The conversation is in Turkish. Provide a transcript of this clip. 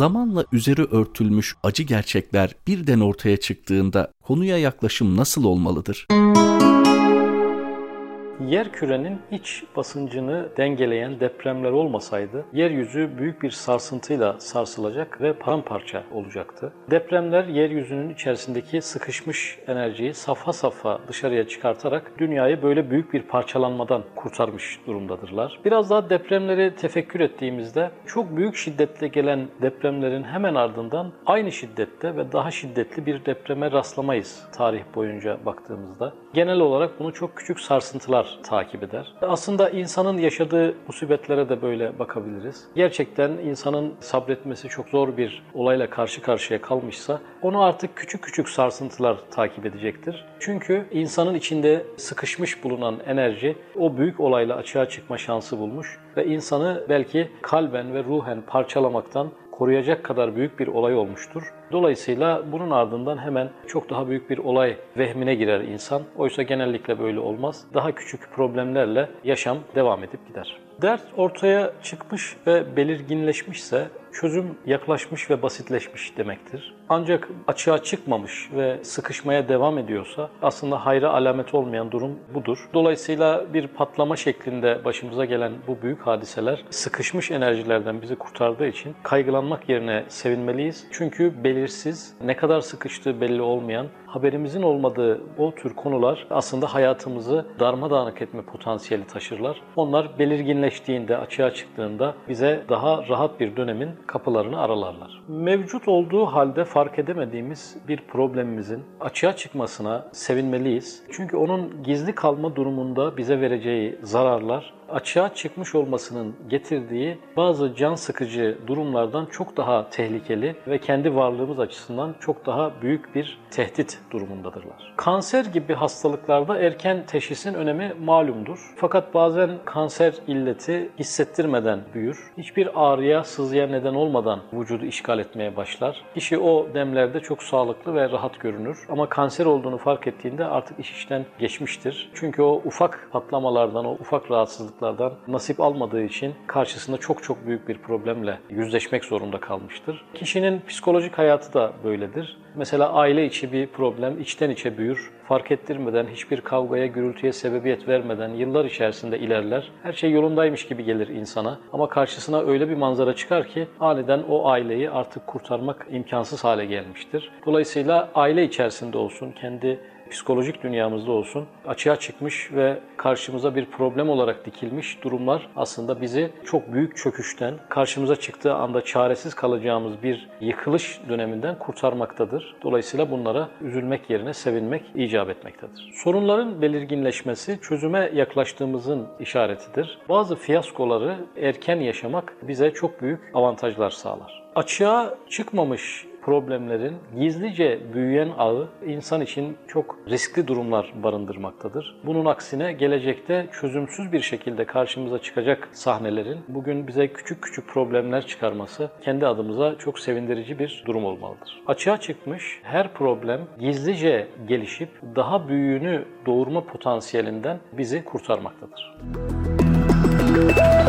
Zamanla üzeri örtülmüş acı gerçekler birden ortaya çıktığında konuya yaklaşım nasıl olmalıdır? Yer kürenin iç basıncını dengeleyen depremler olmasaydı yeryüzü büyük bir sarsıntıyla sarsılacak ve paramparça olacaktı. Depremler yeryüzünün içerisindeki sıkışmış enerjiyi safha safha dışarıya çıkartarak dünyayı böyle büyük bir parçalanmadan kurtarmış durumdadırlar. Biraz daha depremleri tefekkür ettiğimizde çok büyük şiddetle gelen depremlerin hemen ardından aynı şiddette ve daha şiddetli bir depreme rastlamayız tarih boyunca baktığımızda. Genel olarak bunu çok küçük sarsıntılar takip eder. Aslında insanın yaşadığı musibetlere de böyle bakabiliriz. Gerçekten insanın sabretmesi çok zor bir olayla karşı karşıya kalmışsa onu artık küçük küçük sarsıntılar takip edecektir. Çünkü insanın içinde sıkışmış bulunan enerji o büyük olayla açığa çıkma şansı bulmuş ve insanı belki kalben ve ruhen parçalamaktan koruyacak kadar büyük bir olay olmuştur. Dolayısıyla bunun ardından hemen çok daha büyük bir olay vehmine girer insan. Oysa genellikle böyle olmaz. Daha küçük problemlerle yaşam devam edip gider. Dert ortaya çıkmış ve belirginleşmişse çözüm yaklaşmış ve basitleşmiş demektir. Ancak açığa çıkmamış ve sıkışmaya devam ediyorsa aslında hayra alamet olmayan durum budur. Dolayısıyla bir patlama şeklinde başımıza gelen bu büyük hadiseler sıkışmış enerjilerden bizi kurtardığı için kaygılanmak yerine sevinmeliyiz. Çünkü belirsiz, ne kadar sıkıştığı belli olmayan, haberimizin olmadığı o tür konular aslında hayatımızı darmadağınık etme potansiyeli taşırlar. Onlar belirginleştiğinde, açığa çıktığında bize daha rahat bir dönemin kapılarını aralarlar. Mevcut olduğu halde fark edemediğimiz bir problemimizin açığa çıkmasına sevinmeliyiz. Çünkü onun gizli kalma durumunda bize vereceği zararlar açığa çıkmış olmasının getirdiği bazı can sıkıcı durumlardan çok daha tehlikeli ve kendi varlığımız açısından çok daha büyük bir tehdit durumundadırlar. Kanser gibi hastalıklarda erken teşhisin önemi malumdur. Fakat bazen kanser illeti hissettirmeden büyür. Hiçbir ağrıya, sızıya neden olmadan vücudu işgal etmeye başlar. Kişi o demlerde çok sağlıklı ve rahat görünür. Ama kanser olduğunu fark ettiğinde artık iş işten geçmiştir. Çünkü o ufak patlamalardan, o ufak rahatsızlık hastalıklardan nasip almadığı için karşısında çok çok büyük bir problemle yüzleşmek zorunda kalmıştır. Kişinin psikolojik hayatı da böyledir. Mesela aile içi bir problem içten içe büyür. Fark ettirmeden, hiçbir kavgaya, gürültüye sebebiyet vermeden yıllar içerisinde ilerler. Her şey yolundaymış gibi gelir insana. Ama karşısına öyle bir manzara çıkar ki aniden o aileyi artık kurtarmak imkansız hale gelmiştir. Dolayısıyla aile içerisinde olsun, kendi psikolojik dünyamızda olsun açığa çıkmış ve karşımıza bir problem olarak dikilmiş durumlar aslında bizi çok büyük çöküşten, karşımıza çıktığı anda çaresiz kalacağımız bir yıkılış döneminden kurtarmaktadır. Dolayısıyla bunlara üzülmek yerine sevinmek icap etmektedir. Sorunların belirginleşmesi çözüme yaklaştığımızın işaretidir. Bazı fiyaskoları erken yaşamak bize çok büyük avantajlar sağlar. Açığa çıkmamış problemlerin gizlice büyüyen ağı insan için çok riskli durumlar barındırmaktadır. Bunun aksine gelecekte çözümsüz bir şekilde karşımıza çıkacak sahnelerin bugün bize küçük küçük problemler çıkarması kendi adımıza çok sevindirici bir durum olmalıdır. Açığa çıkmış her problem gizlice gelişip daha büyüğünü doğurma potansiyelinden bizi kurtarmaktadır. Müzik